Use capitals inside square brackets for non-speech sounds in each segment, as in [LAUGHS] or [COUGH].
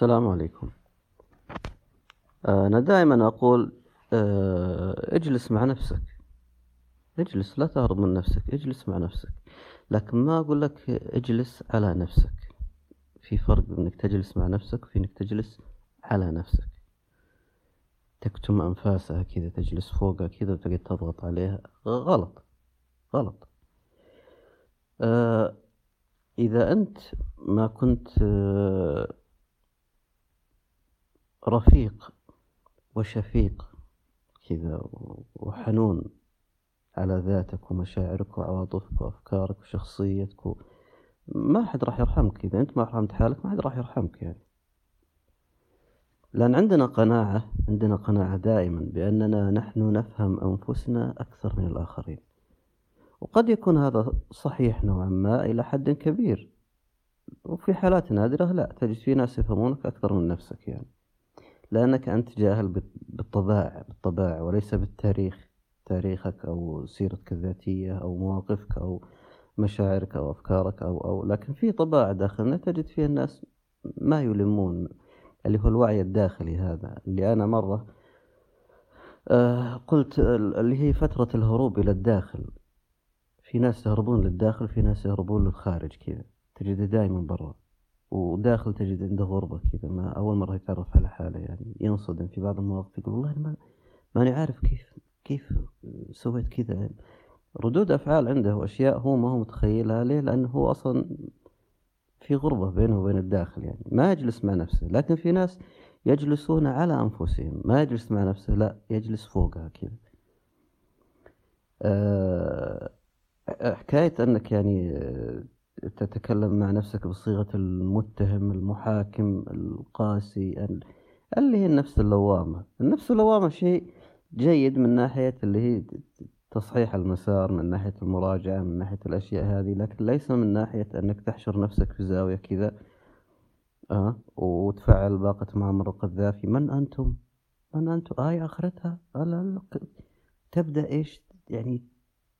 السلام عليكم. أنا دائما أقول آه، اجلس مع نفسك. اجلس لا تهرب من نفسك اجلس مع نفسك. لكن ما أقول لك اجلس على نفسك. في فرق بين إنك تجلس مع نفسك وفي إنك تجلس على نفسك. تكتم أنفاسها كذا تجلس فوقها كذا وتقعد تضغط عليها. غلط. غلط. آه، إذا أنت ما كنت آه، رفيق وشفيق كذا وحنون على ذاتك ومشاعرك وعواطفك وأفكارك وشخصيتك و... ما حد راح يرحمك إذا أنت ما رحمت حالك ما حد راح يرحمك يعني. لأن عندنا قناعة عندنا قناعة دائما بأننا نحن نفهم أنفسنا أكثر من الآخرين. وقد يكون هذا صحيح نوعا ما إلى حد كبير. وفي حالات نادرة لا تجد في ناس يفهمونك أكثر من نفسك يعني. لأنك أنت جاهل بالطباع بالطباع وليس بالتاريخ. تاريخك أو سيرتك الذاتية أو مواقفك أو مشاعرك أو أفكارك أو أو لكن في طباع داخلنا تجد فيها الناس ما يلمون اللي هو الوعي الداخلي هذا اللي أنا مرة آه قلت اللي هي فترة الهروب إلى الداخل. في ناس يهربون للداخل في ناس يهربون للخارج كذا. تجده دائما برا. وداخل تجد عنده غربة كذا ما أول مرة يتعرف على حاله يعني ينصدم في بعض المواقف يقول والله ما ماني عارف كيف كيف سويت كذا. ردود أفعال عنده وأشياء هو ما هو متخيلها ليه؟ لأنه هو أصلا في غربة بينه وبين الداخل يعني ما يجلس مع نفسه. لكن في ناس يجلسون على أنفسهم ما يجلس مع نفسه لا يجلس فوقها كذا. أه حكاية أنك يعني تتكلم مع نفسك بصيغة المتهم المحاكم القاسي اللي هي النفس اللوامة النفس اللوامة شيء جيد من ناحية اللي هي تصحيح المسار من ناحية المراجعة من ناحية الأشياء هذه لكن ليس من ناحية أنك تحشر نفسك في زاوية كذا أه وتفعل باقة معمر القذافي من أنتم؟ من أنتم؟ آية آخرتها؟ لا لا تبدأ إيش يعني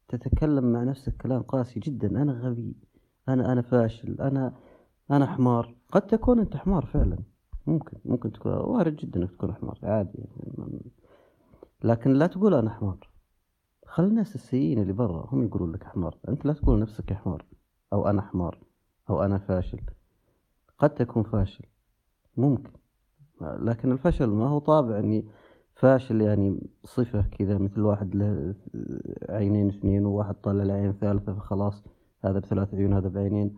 تتكلم مع نفسك كلام قاسي جدا أنا غبي أنا أنا فاشل أنا أنا حمار. قد تكون أنت حمار فعلا. ممكن ممكن تكون. وارد جدا إنك تكون حمار عادي يعني لكن لا تقول أنا حمار. خل الناس السيئين اللي برا هم يقولون لك حمار. أنت لا تقول نفسك حمار أو أنا حمار أو أنا فاشل. قد تكون فاشل. ممكن. لكن الفشل ما هو طابع أني فاشل يعني صفة كذا مثل واحد له عينين اثنين وواحد طلع العين ثالثة فخلاص. هذا بثلاث عيون هذا بعينين.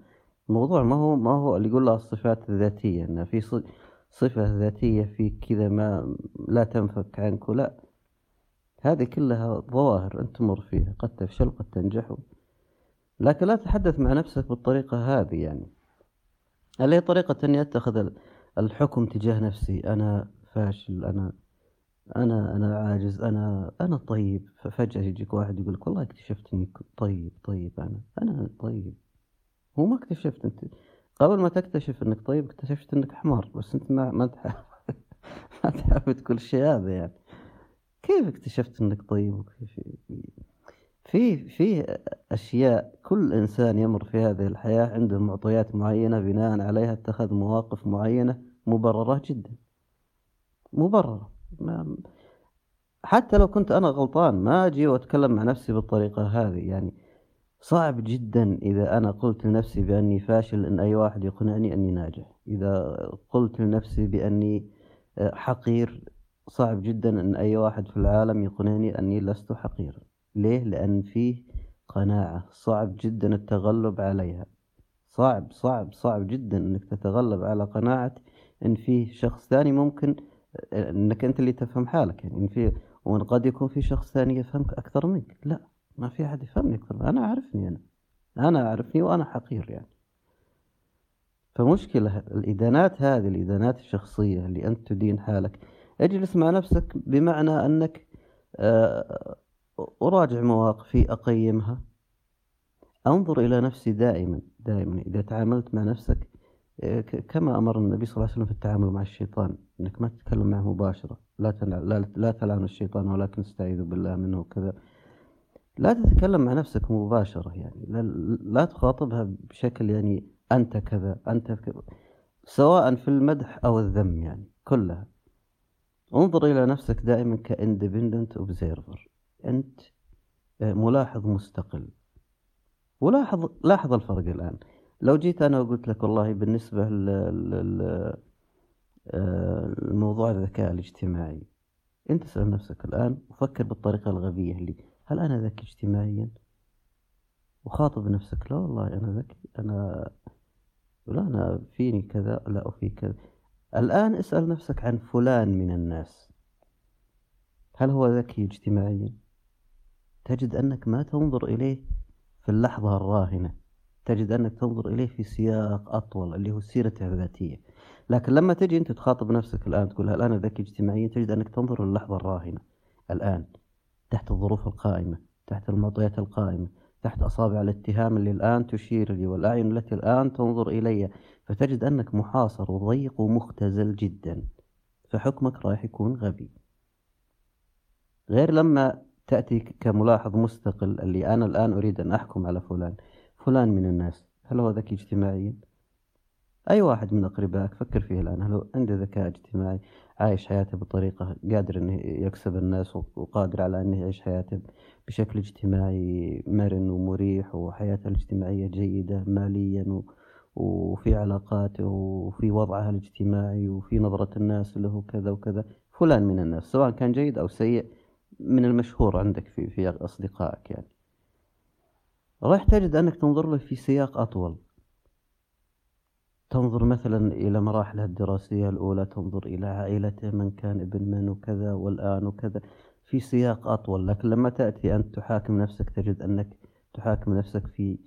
الموضوع ما هو ما هو اللي يقول له الصفات الذاتية أن في صفة ذاتية فيك كذا ما لا تنفك عنك. لا. هذه كلها ظواهر أنت تمر فيها قد تفشل قد تنجح. لكن لا تتحدث مع نفسك بالطريقة هذه يعني. اللي هي طريقة أني أتخذ الحكم تجاه نفسي أنا فاشل أنا أنا أنا عاجز أنا أنا طيب. ففجأة يجيك واحد يقول لك والله اكتشفت إني طيب طيب أنا أنا طيب. هو ما اكتشفت أنت قبل ما تكتشف إنك طيب اكتشفت إنك حمار بس أنت ما ما تحب [LAUGHS] ما تحب تقول الشيء هذا يعني. كيف اكتشفت إنك طيب؟ في في أشياء كل إنسان يمر في هذه الحياة عنده معطيات معينة بناء عليها اتخذ مواقف معينة مبررة جدا. مبررة. حتى لو كنت أنا غلطان ما أجي وأتكلم مع نفسي بالطريقة هذه. يعني صعب جدا إذا أنا قلت لنفسي بأني فاشل أن أي واحد يقنعني أني ناجح. إذا قلت لنفسي بأني آه، حقير صعب جدا أن أي واحد في العالم يقنعني أني لست حقير ليه؟ لأن فيه قناعة. صعب جدا التغلب عليها. صعب صعب صعب جدا أنك تتغلب على قناعة أن فيه شخص ثاني ممكن انك انت اللي تفهم حالك يعني في وإن قد يكون في شخص ثاني يفهمك أكثر منك. لا ما في أحد يفهمني أكثر أنا أعرفني أنا. أنا أعرفني وأنا حقير يعني. فمشكلة الإدانات هذه الإدانات الشخصية اللي أنت تدين حالك. اجلس مع نفسك بمعنى أنك آه، أراجع مواقفي أقيمها. أنظر إلى نفسي دائما دائما. إذا تعاملت مع نفسك كما أمر النبي صلى الله عليه وسلم في التعامل مع الشيطان أنك ما تتكلم معه مباشرة. لا لا, تلعن الشيطان ولكن استعيذ بالله منه وكذا. لا تتكلم مع نفسك مباشرة يعني. لا, لا تخاطبها بشكل يعني أنت كذا أنت كذا سواء في المدح أو الذم يعني كلها. انظر إلى نفسك دائما ك independent observer أنت آه، ملاحظ مستقل. ولاحظ لاحظ الفرق الآن. لو جيت أنا وقلت لك والله للموضوع آه، الذكاء الاجتماعي أنت اسأل نفسك الآن وفكر بالطريقة الغبية اللي هل أنا ذكي اجتماعيا؟ وخاطب نفسك لا والله أنا ذكي أنا لا أنا فيني كذا لا وفي كذا. الآن اسأل نفسك عن فلان من الناس هل هو ذكي اجتماعيا؟ تجد أنك ما تنظر إليه في اللحظة الراهنة. تجد أنك تنظر إليه في سياق أطول اللي هو سيرته الذاتية لكن لما تجي أنت تخاطب نفسك الآن تقول هل أنا ذكي اجتماعيا؟ تجد أنك تنظر للحظة الراهنة. الآن تحت الظروف القائمة تحت المعطيات القائمة تحت أصابع الاتهام اللي الآن تشير لي والأعين التي الآن تنظر إلي فتجد أنك محاصر وضيق ومختزل جدا. فحكمك رايح يكون غبي. غير لما تأتي كملاحظ مستقل اللي أنا الآن أريد أن أحكم على فلان. فلان من الناس هل هو ذكي اجتماعيا؟ أي واحد من أقربائك فكر فيه الآن هل هو عنده ذكاء اجتماعي؟ عايش حياته بطريقة قادر أنه يكسب الناس وقادر على أنه يعيش حياته بشكل اجتماعي مرن ومريح وحياته الاجتماعية جيدة ماليا وفي علاقاته وفي وضعها الاجتماعي وفي نظرة الناس له كذا وكذا. فلان من الناس سواء كان جيد أو سيء من المشهور عندك في في أصدقائك يعني. راح تجد أنك تنظر له في سياق أطول. تنظر مثلا إلى مراحله الدراسية الأولى تنظر إلى عائلته من كان ابن من وكذا والآن وكذا في سياق أطول. لكن لما تأتي أنت تحاكم نفسك تجد أنك تحاكم نفسك في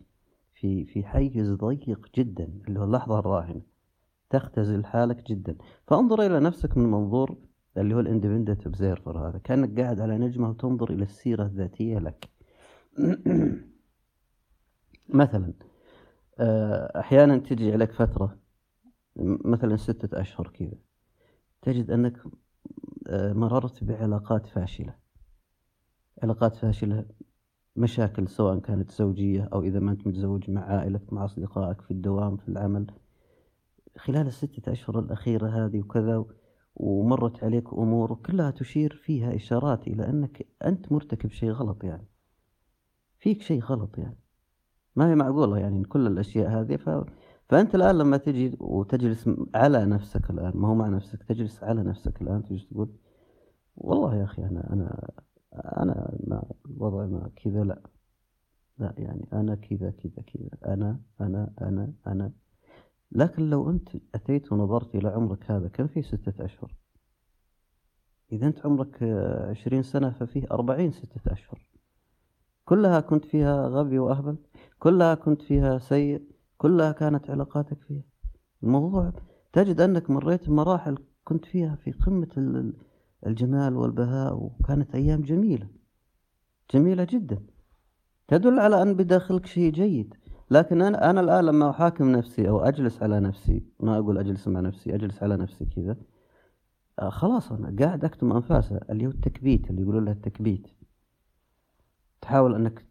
في في حيز ضيق جدا اللي هو اللحظة الراهنة. تختزل حالك جدا. فانظر إلى نفسك من منظور اللي هو ال independent observer هذا. كأنك قاعد على نجمة وتنظر إلى السيرة الذاتية لك. [CLEARS THROAT] مثلا آه، أحيانا تجي عليك فترة مثلا ستة أشهر كذا تجد أنك آه، مررت بعلاقات فاشلة. علاقات فاشلة مشاكل سواء كانت زوجية أو إذا ما أنت متزوج مع عائلتك مع أصدقائك في الدوام في العمل. خلال الستة أشهر الأخيرة هذه وكذا ومرت عليك أمور كلها تشير فيها إشارات إلى أنك أنت مرتكب شيء غلط يعني. فيك شيء غلط يعني. ما هي معقولة يعني كل الأشياء هذه؟ ف... فأنت الآن لما تجي وتجلس على نفسك الآن ما هو مع نفسك تجلس على نفسك الآن تجي تقول والله يا أخي أنا أنا أنا ما وضعي ما كذا لا. لا يعني أنا كذا كذا كذا. أنا أنا أنا أنا. لكن لو أنت أتيت ونظرت إلى عمرك هذا كم فيه؟ ستة أشهر. إذا أنت عمرك عشرين سنة ففيه أربعين ستة أشهر. كلها كنت فيها غبي وأهبل؟ كلها كنت فيها سيء كلها كانت علاقاتك فيها. الموضوع تجد أنك مريت بمراحل كنت فيها في قمة الجمال والبهاء وكانت أيام جميلة جميلة جدا. تدل على أن بداخلك شيء جيد. لكن أنا أنا الآن لما أحاكم نفسي أو أجلس على نفسي ما أقول أجلس مع نفسي أجلس على نفسي كذا آه، خلاص أنا قاعد أكتم أنفاسه اللي هو التكبيت اللي يقولون له التكبيت. تحاول أنك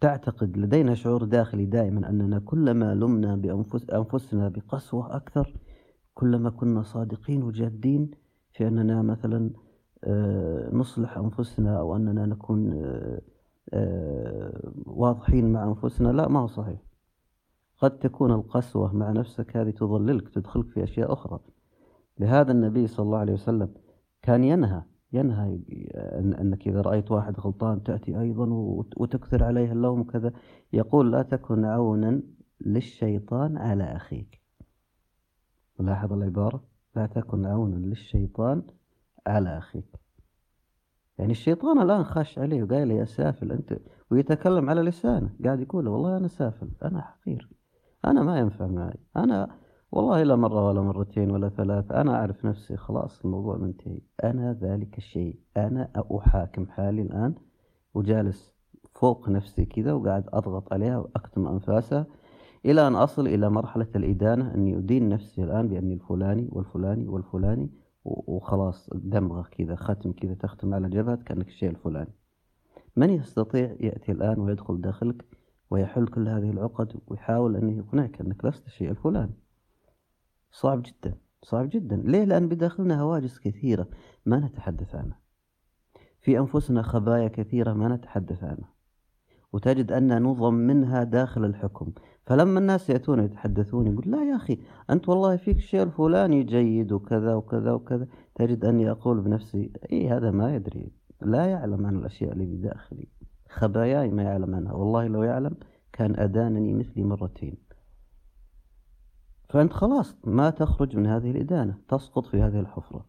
تعتقد لدينا شعور داخلي دائما أننا كلما لمنا بأنفسنا بقسوة أكثر كلما كنا صادقين وجادين في أننا مثلا آه، نصلح أنفسنا أو أننا نكون آه، آه، واضحين مع أنفسنا لا ما هو صحيح. قد تكون القسوة مع نفسك هذه تضللك تدخلك في أشياء أخرى. لهذا النبي صلى الله عليه وسلم كان ينهى ينهى أنك إذا رأيت واحد غلطان تأتي أيضا وتكثر عليه اللوم وكذا. يقول لا تكن عونا للشيطان على أخيك. لاحظ العبارة؟ لا تكن عونا للشيطان على أخيك. يعني الشيطان الآن خش عليه وقال يا سافل أنت ويتكلم على لسانه قاعد يقول والله أنا سافل أنا حقير أنا ما ينفع معي أنا والله لا مرة ولا مرتين ولا ثلاث. أنا أعرف نفسي خلاص الموضوع منتهي. أنا ذلك الشيء. أنا أحاكم حالي الآن وجالس فوق نفسي كذا وقاعد أضغط عليها وأكتم أنفاسها إلى أن أصل إلى مرحلة الإدانة أني أدين نفسي الآن بأني الفلاني والفلاني والفلاني وخلاص دمغة كذا ختم كذا تختم على جبهتك كأنك الشيء الفلاني. من يستطيع يأتي الآن ويدخل داخلك ويحل كل هذه العقد ويحاول أن يقنعك أنك لست الشيء الفلاني. صعب جدا صعب جدا. ليه؟ لأن بداخلنا هواجس كثيرة ما نتحدث عنها. في أنفسنا خبايا كثيرة ما نتحدث عنها. وتجد أن نظم منها داخل الحكم. فلما الناس يأتون يتحدثون يقول لا يا أخي أنت والله فيك الشيء الفلاني جيد وكذا وكذا وكذا. تجد أني أقول بنفسي إي هذا ما يدري لا يعلم عن الأشياء اللي بداخلي. خباياي ما يعلم عنها. والله لو يعلم كان أدانني مثلي مرتين. فأنت خلاص ما تخرج من هذه الإدانة تسقط في هذه الحفرة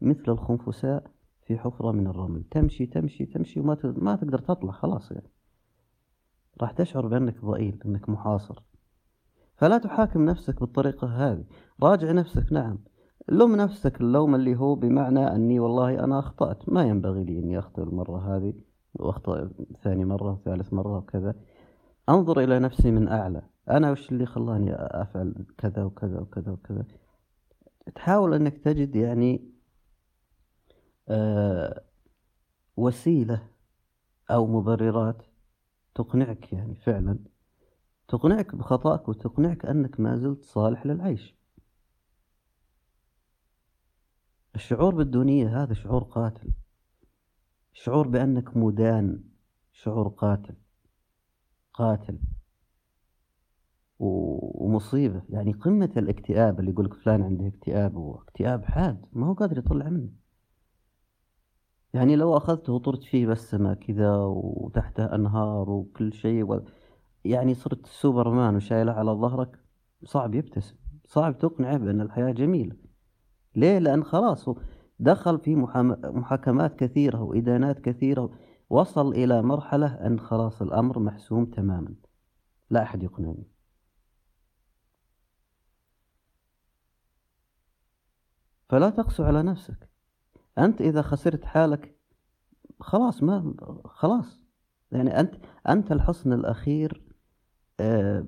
مثل الخنفساء في حفرة من الرمل. تمشي تمشي تمشي وما ما تقدر تطلع خلاص يعني. راح تشعر بأنك ضئيل أنك محاصر. فلا تحاكم نفسك بالطريقة هذه. راجع نفسك نعم. لوم نفسك اللوم اللي هو بمعنى أني والله أنا أخطأت. ما ينبغي لي أني أخطئ المرة هذه وأخطأ ثاني مرة وثالث مرة وكذا. أنظر إلى نفسي من أعلى. أنا وش اللي خلاني أفعل كذا وكذا وكذا وكذا؟ تحاول أنك تجد يعني آه وسيلة أو مبررات تقنعك يعني فعلا تقنعك بخطأك وتقنعك أنك ما زلت صالح للعيش. الشعور بالدونية هذا شعور قاتل. شعور بأنك مدان شعور قاتل. قاتل. ومصيبة. يعني قمة الاكتئاب اللي يقولك فلان عنده اكتئاب واكتئاب حاد ما هو قادر يطلع منه. يعني لو أخذته وطرت فيه بالسماء كذا وتحته أنهار وكل شيء و... يعني صرت سوبرمان وشايله على ظهرك صعب يبتسم صعب تقنعه بأن الحياة جميلة. ليه؟ لأن خلاص دخل في محاكمات كثيرة وإدانات كثيرة وصل إلى مرحلة أن خلاص الأمر محسوم تماما. لا أحد يقنعني. فلا تقسو على نفسك. أنت إذا خسرت حالك خلاص ما خلاص. يعني أنت أنت الحصن الأخير آه،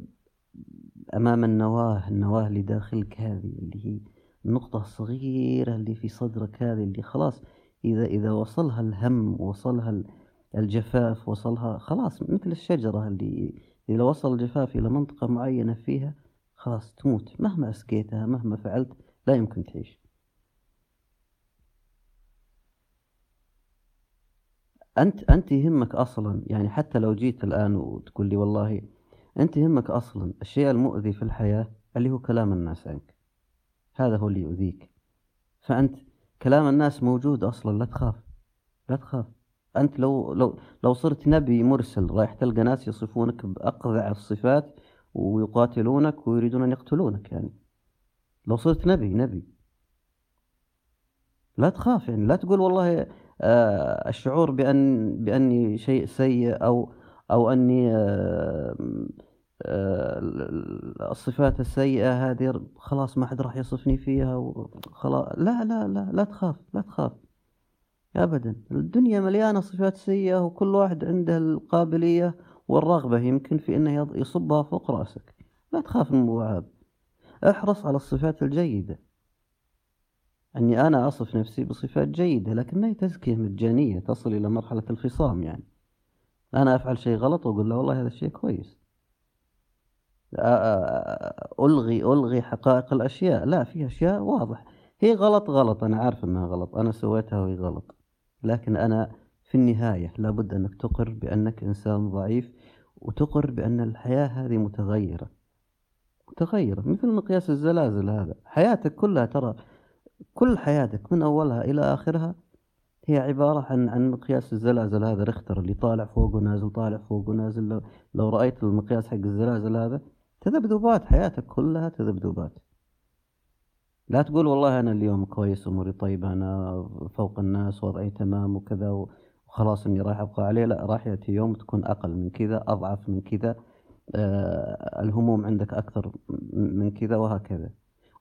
أمام النواة النواة اللي داخلك هذه اللي هي النقطة الصغيرة اللي في صدرك هذه اللي خلاص إذا إذا وصلها الهم وصلها الجفاف وصلها خلاص مثل الشجرة اللي إذا وصل الجفاف إلى منطقة معينة فيها خلاص تموت. مهما أسقيتها مهما فعلت لا يمكن تعيش. أنت أنت يهمك أصلا يعني حتى لو جيت الآن وتقول لي والله أنت يهمك أصلا الشيء المؤذي في الحياة اللي هو كلام الناس عنك. هذا هو اللي يؤذيك. فأنت كلام الناس موجود أصلا لا تخاف لا تخاف. أنت لو لو لو صرت نبي مرسل رايح تلقى ناس يصفونك بأقذع الصفات ويقاتلونك ويريدون أن يقتلونك يعني. لو صرت نبي نبي. لا تخاف يعني لا تقول والله الشعور بأن بأني شيء سيء أو أو أني آه، آه، الصفات السيئة هذه خلاص ما حد راح يصفني فيها خلاص لا لا لا لا تخاف لا تخاف. أبدا. الدنيا مليانة صفات سيئة وكل واحد عنده القابلية والرغبة يمكن في أنه يصبها فوق رأسك. لا تخاف من الموضوع هذا احرص على الصفات الجيدة. أني أنا أصف نفسي بصفات جيدة لكن ما هي تزكية مجانية تصل إلى مرحلة الخصام يعني. أنا أفعل شيء غلط وأقول له والله هذا الشيء كويس. ألغي ألغي حقائق الأشياء. لا في أشياء واضح. هي غلط غلط أنا عارف أنها غلط. أنا سويتها وهي غلط. لكن أنا في النهاية لابد أنك تقر بأنك إنسان ضعيف وتقر بأن الحياة هذه متغيرة. متغيرة مثل مقياس الزلازل هذا. حياتك كلها ترى كل حياتك من أولها إلى آخرها هي عبارة عن عن مقياس الزلازل هذا. ريختر اللي طالع فوق ونازل طالع فوق ونازل. لو, لو رأيت المقياس حق الزلازل هذا تذبذبات حياتك كلها تذبذبات لا تقول والله أنا اليوم كويس أموري طيبة أنا فوق الناس وضعي تمام وكذا وخلاص إني راح أبقى عليه. لا راح يأتي يوم تكون أقل من كذا أضعف من كذا آه الهموم عندك أكثر من كذا وهكذا.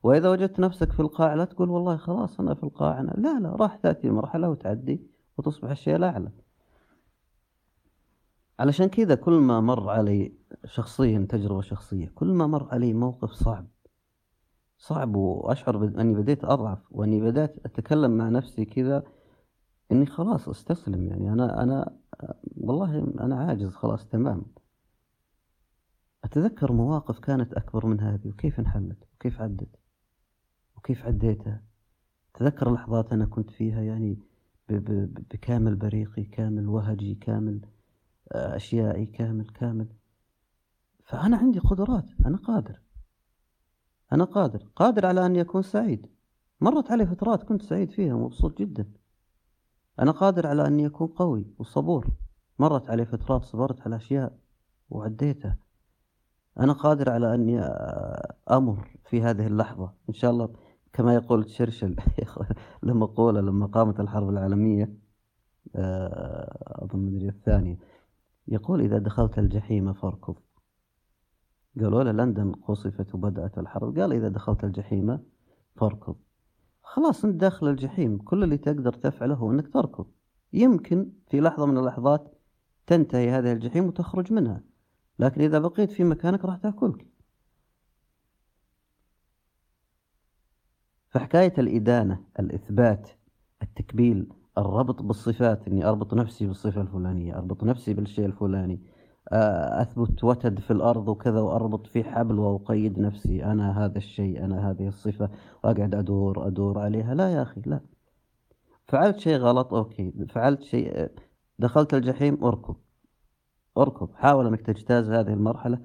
وإذا وجدت نفسك في القاع لا تقول والله خلاص أنا في القاع أنا لا لا راح تأتي مرحلة وتعدي وتصبح الشيء الأعلى. علشان كذا كل ما مر علي شخصيا تجربة شخصية كل ما مر علي موقف صعب صعب وأشعر أني بديت أضعف وأني بدأت أتكلم مع نفسي كذا إني خلاص أستسلم. يعني أنا أنا والله أنا عاجز خلاص تمام. أتذكر مواقف كانت أكبر من هذه وكيف انحلت وكيف عدت؟ وكيف عديتها تذكر لحظات أنا كنت فيها يعني بكامل بريقي كامل وهجي كامل آه، أشيائي كامل كامل. فأنا عندي قدرات أنا قادر. أنا قادر. قادر على أني أكون سعيد. مرت علي فترات كنت سعيد فيها ومبسوط جدا. أنا قادر على أني أكون قوي وصبور. مرت علي فترات صبرت على أشياء وعديتها. أنا قادر على أني أمر في هذه اللحظة. إن شاء الله كما يقول تشرشل [LAUGHS] لما قول لما قامت الحرب العالمية آه، أظن مدري الثانية يقول إذا دخلت الجحيم فاركض. قالوا له لندن قصفت وبدأت الحرب. قال إذا دخلت الجحيم فاركض. خلاص أنت داخل الجحيم. كل اللي تقدر تفعله هو أنك تركض. يمكن في لحظة من اللحظات تنتهي هذه الجحيم وتخرج منها. لكن إذا بقيت في مكانك راح تأكلك. فحكاية الإدانة الإثبات التكبيل الربط بالصفات إني أربط نفسي بالصفة الفلانية أربط نفسي بالشيء الفلاني آه، أثبت وتد في الأرض وكذا وأربط في حبل وأقيد نفسي أنا هذا الشيء أنا هذه الصفة وأقعد أدور أدور عليها. لا يا أخي لا. فعلت شيء غلط؟ okay. فعلت شيء دخلت الجحيم؟ أركض اركض حاول أنك تجتاز هذه المرحلة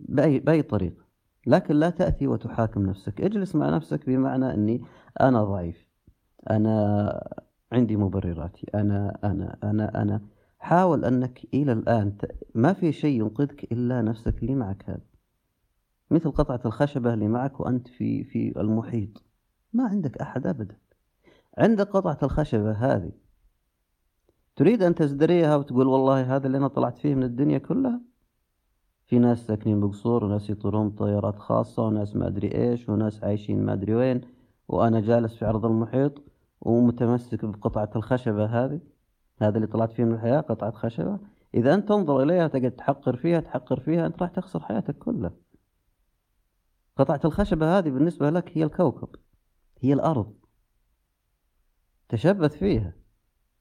بأي, بأي طريقة. لكن لا تأتي وتحاكم نفسك. اجلس مع نفسك بمعنى أني أنا ضعيف. أنا عندي مبرراتي. أنا أنا أنا أنا. حاول أنك إلى الآن ما في شيء ينقذك إلا نفسك اللي معك هذا. مثل قطعة الخشبة اللي معك وأنت في في المحيط. ما عندك أحد أبدا. عندك قطعة الخشبة هذه تريد أن تزدريها وتقول والله هذا اللي أنا طلعت فيه من الدنيا كلها؟ في ناس ساكنين بقصور وناس يطيرون طيارات خاصة وناس ما أدري إيش وناس عايشين ما أدري وين. وأنا جالس في عرض المحيط ومتمسك بقطعة الخشبة هذه هذا اللي طلعت فيه من الحياة قطعة خشبة. إذا أنت تنظر إليها تقعد تحقر فيها تحقر فيها أنت راح تخسر حياتك كلها. قطعة الخشبة هذه بالنسبة لك هي الكوكب هي الأرض. تشبث فيها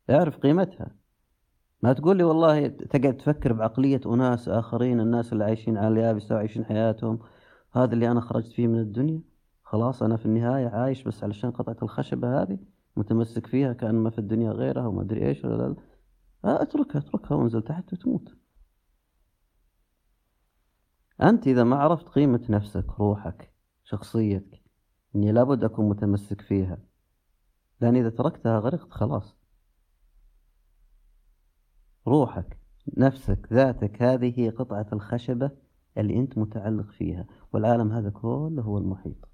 اعرف قيمتها. ما تقول لي والله تقعد تفكر بعقلية أناس آخرين الناس اللي عايشين على اليابسة وعايشين حياتهم. هذا اللي أنا خرجت فيه من الدنيا. خلاص أنا في النهاية عايش بس علشان قطعة الخشبة هذه متمسك فيها كأن ما في الدنيا غيرها وما أدري إيش ولا لا. آه، أتركها أتركها وانزل تحت وتموت. أنت إذا ما عرفت قيمة نفسك روحك شخصيتك إني لابد أكون متمسك فيها. لأن إذا تركتها غرقت خلاص. روحك نفسك ذاتك هذه هي قطعة الخشبة اللي أنت متعلق فيها والعالم هذا كله هو المحيط.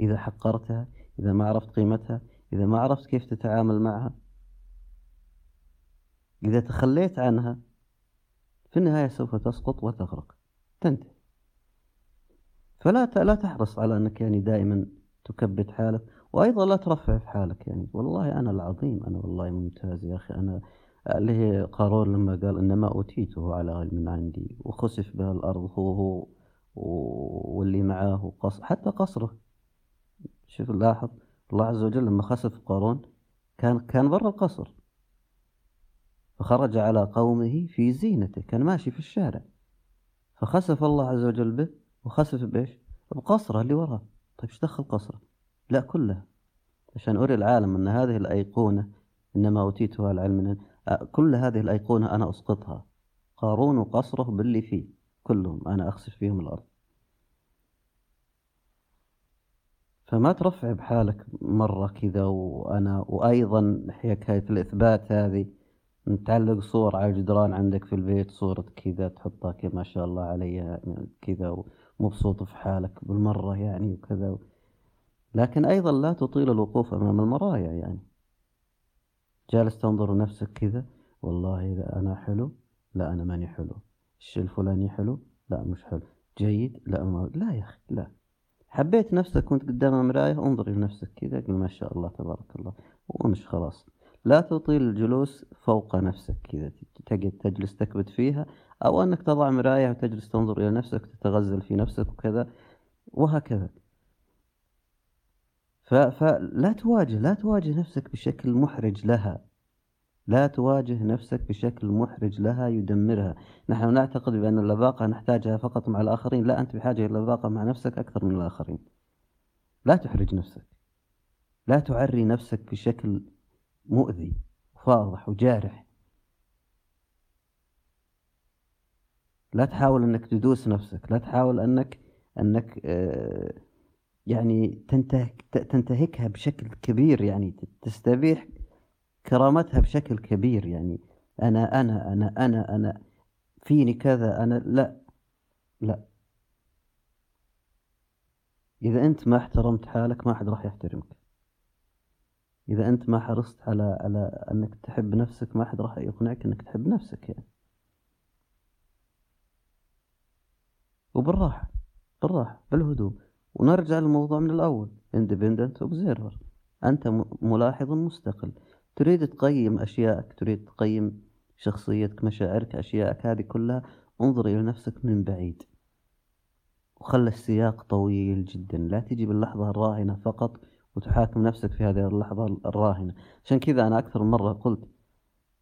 إذا حقرتها إذا ما عرفت قيمتها إذا ما عرفت كيف تتعامل معها إذا تخليت عنها في النهاية سوف تسقط وتغرق. تنتهي. فلا لا تحرص على أنك يعني دائما تكبت حالك وأيضا لا ترفع في حالك يعني. والله أنا العظيم أنا والله ممتاز يا أخي أنا اللي هي قارون لما قال إنما أوتيته على علم عندي وخسف به الأرض هو هو واللي معاه قصر حتى قصره. شوف لاحظ الله عز وجل لما خسف قارون كان كان برا القصر. فخرج على قومه في زينته كان ماشي في الشارع. فخسف الله عز وجل به وخسف بإيش؟ بقصره اللي وراه. طيب إيش دخل قصره؟ لا كلها عشان أري العالم أن هذه الأيقونة إنما أوتيتها العلم كل هذه الأيقونة أنا أسقطها. قارون وقصره باللي فيه كلهم أنا أخسف فيهم الأرض. فما ترفع بحالك مرة كذا وأنا وأيضا حكاية الإثبات هذه. نتعلق صور على الجدران عندك في البيت صورة كذا تحطها كذا ما شاء الله عليها كذا ومبسوط في حالك بالمرة يعني وكذا. لكن أيضا لا تطيل الوقوف أمام المرايا يعني. جالس تنظر نفسك كذا والله إذا أنا حلو لا أنا ماني حلو. الشيء الفلاني حلو؟ لا مش حلو. جيد؟ لا ما لا يا أخي لا. حبيت نفسك وأنت قدام المراية انظر لنفسك كذا قل ما شاء الله تبارك الله. وامش خلاص. لا تطيل الجلوس فوق نفسك كذا تقعد تجلس تكبت فيها أو أنك تضع مراية وتجلس تنظر إلى نفسك تتغزل في نفسك وكذا وهكذا. فلا تواجه لا تواجه نفسك بشكل محرج لها. لا تواجه نفسك بشكل محرج لها يدمرها. نحن نعتقد بأن اللباقة نحتاجها فقط مع الآخرين. لا أنت بحاجة إلى اللباقة مع نفسك أكثر من الآخرين. لا تحرج نفسك. لا تعري نفسك بشكل مؤذي وفاضح وجارح. لا تحاول أنك تدوس نفسك. لا تحاول أنك أنك آه، يعني تنتهك تنتهكها بشكل كبير يعني تستبيح كرامتها بشكل كبير يعني أنا أنا أنا أنا أنا فيني كذا أنا لا لا. إذا أنت ما احترمت حالك ما حد راح يحترمك. إذا أنت ما حرصت على على أنك تحب نفسك ما حد راح يقنعك أنك تحب نفسك يعني. وبالراحة بالراحة بالهدوء. ونرجع للموضوع من الأول. Independent observer. أنت ملاحظ مستقل. تريد تقيم أشيائك تريد تقيم شخصيتك مشاعرك أشيائك هذه كلها. انظر إلى نفسك من بعيد. وخلى السياق طويل جدا. لا تجي باللحظة الراهنة فقط وتحاكم نفسك في هذه اللحظة الراهنة. عشان كذا أنا أكثر من مرة قلت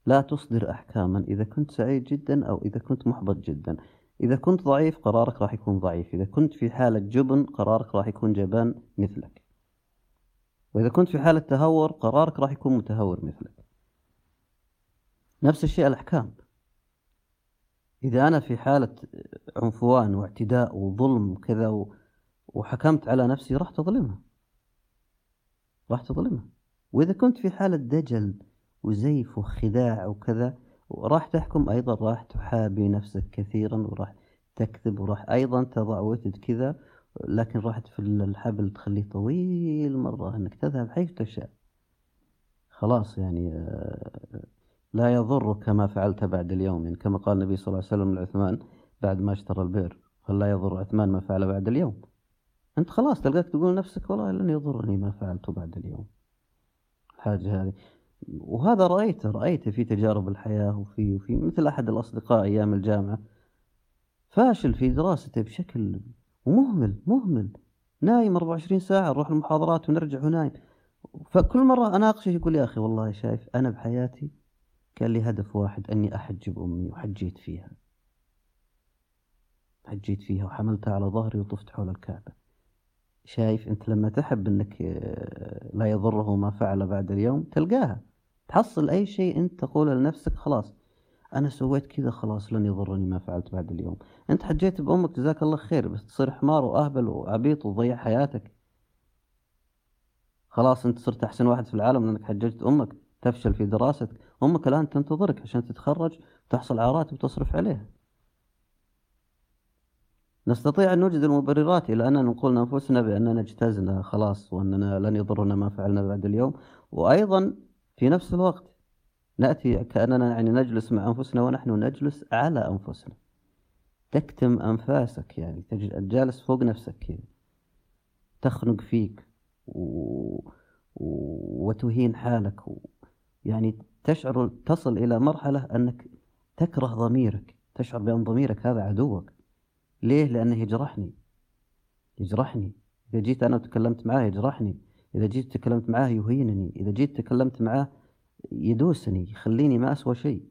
لا تصدر أحكاما إذا كنت سعيد جدا أو إذا كنت محبط جدا. إذا كنت ضعيف قرارك راح يكون ضعيف إذا كنت في حالة جبن قرارك راح يكون جبان مثلك. وإذا كنت في حالة تهور قرارك راح يكون متهور مثلك. نفس الشيء الأحكام. إذا أنا في حالة عنفوان واعتداء وظلم وكذا وحكمت على نفسي راح تظلمها. راح تظلمها. وإذا كنت في حالة دجل وزيف وخداع وكذا وراح تحكم أيضا راح تحابي نفسك كثيرا وراح تكذب وراح أيضا تضع وتد كذا لكن راح تفل الحبل تخليه طويل مرة أنك تذهب حيث تشاء. خلاص يعني آه، لا يضرك ما فعلت بعد اليوم. يعني كما قال النبي صلى الله عليه وسلم لعثمان بعد ما اشترى البئر قال لا يضر عثمان ما فعل بعد اليوم. أنت خلاص تلقاك تقول نفسك والله لن يضرني ما فعلته بعد اليوم. الحاجة هذه. وهذا رأيته رأيته في تجارب الحياة وفي وفي مثل أحد الأصدقاء أيام الجامعة. فاشل في دراسته بشكل ومهمل مهمل. نايم 24 ساعة نروح المحاضرات ونرجع ونايم فكل مرة أناقشه يقول يا أخي والله شايف أنا بحياتي كان لي هدف واحد أني أحجب أمي وحجيت فيها. حجيت فيها وحملتها على ظهري وطفت حول الكعبة. شايف أنت لما تحب آه، لا يضره ما فعل بعد اليوم تلقاها. تحصل أي شيء أنت تقوله لنفسك خلاص. أنا سويت كذا خلاص لن يضرني ما فعلت بعد اليوم. أنت حجيت بأمك جزاك الله خير بس تصير حمار وأهبل وعبيط وتضيع حياتك. خلاص أنت صرت أحسن واحد في العالم لأنك حججت أمك تفشل في دراستك. أمك الآن تنتظرك عشان تتخرج وتحصل على راتب وتصرف عليها نستطيع أن نوجد المبررات إلى أننا نقول لأنفسنا بأننا اجتزنا خلاص وأننا لن يضرنا ما فعلنا بعد اليوم. وأيضا في نفس الوقت نأتي كأننا يعني نجلس مع أنفسنا ونحن نجلس على أنفسنا. تكتم أنفاسك يعني جالس فوق نفسك كذا تخنق فيك و... وتهين حالك و... يعني تشعر تصل إلى مرحلة أنك تكره ضميرك تشعر بأن ضميرك هذا عدوك. ليه؟ لأنه يجرحني. يجرحني. إذا جيت أنا وتكلمت معاه يجرحني. إذا جيت تكلمت معاه يهينني إذا جيت تكلمت معاه يدوسني يخليني ما أسوى شيء.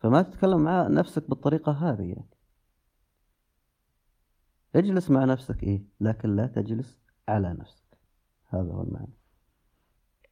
فما تتكلم مع نفسك بالطريقة هذه يعني. اجلس مع نفسك إيه؟ لكن لا تجلس على نفسك. هذا هو المعنى.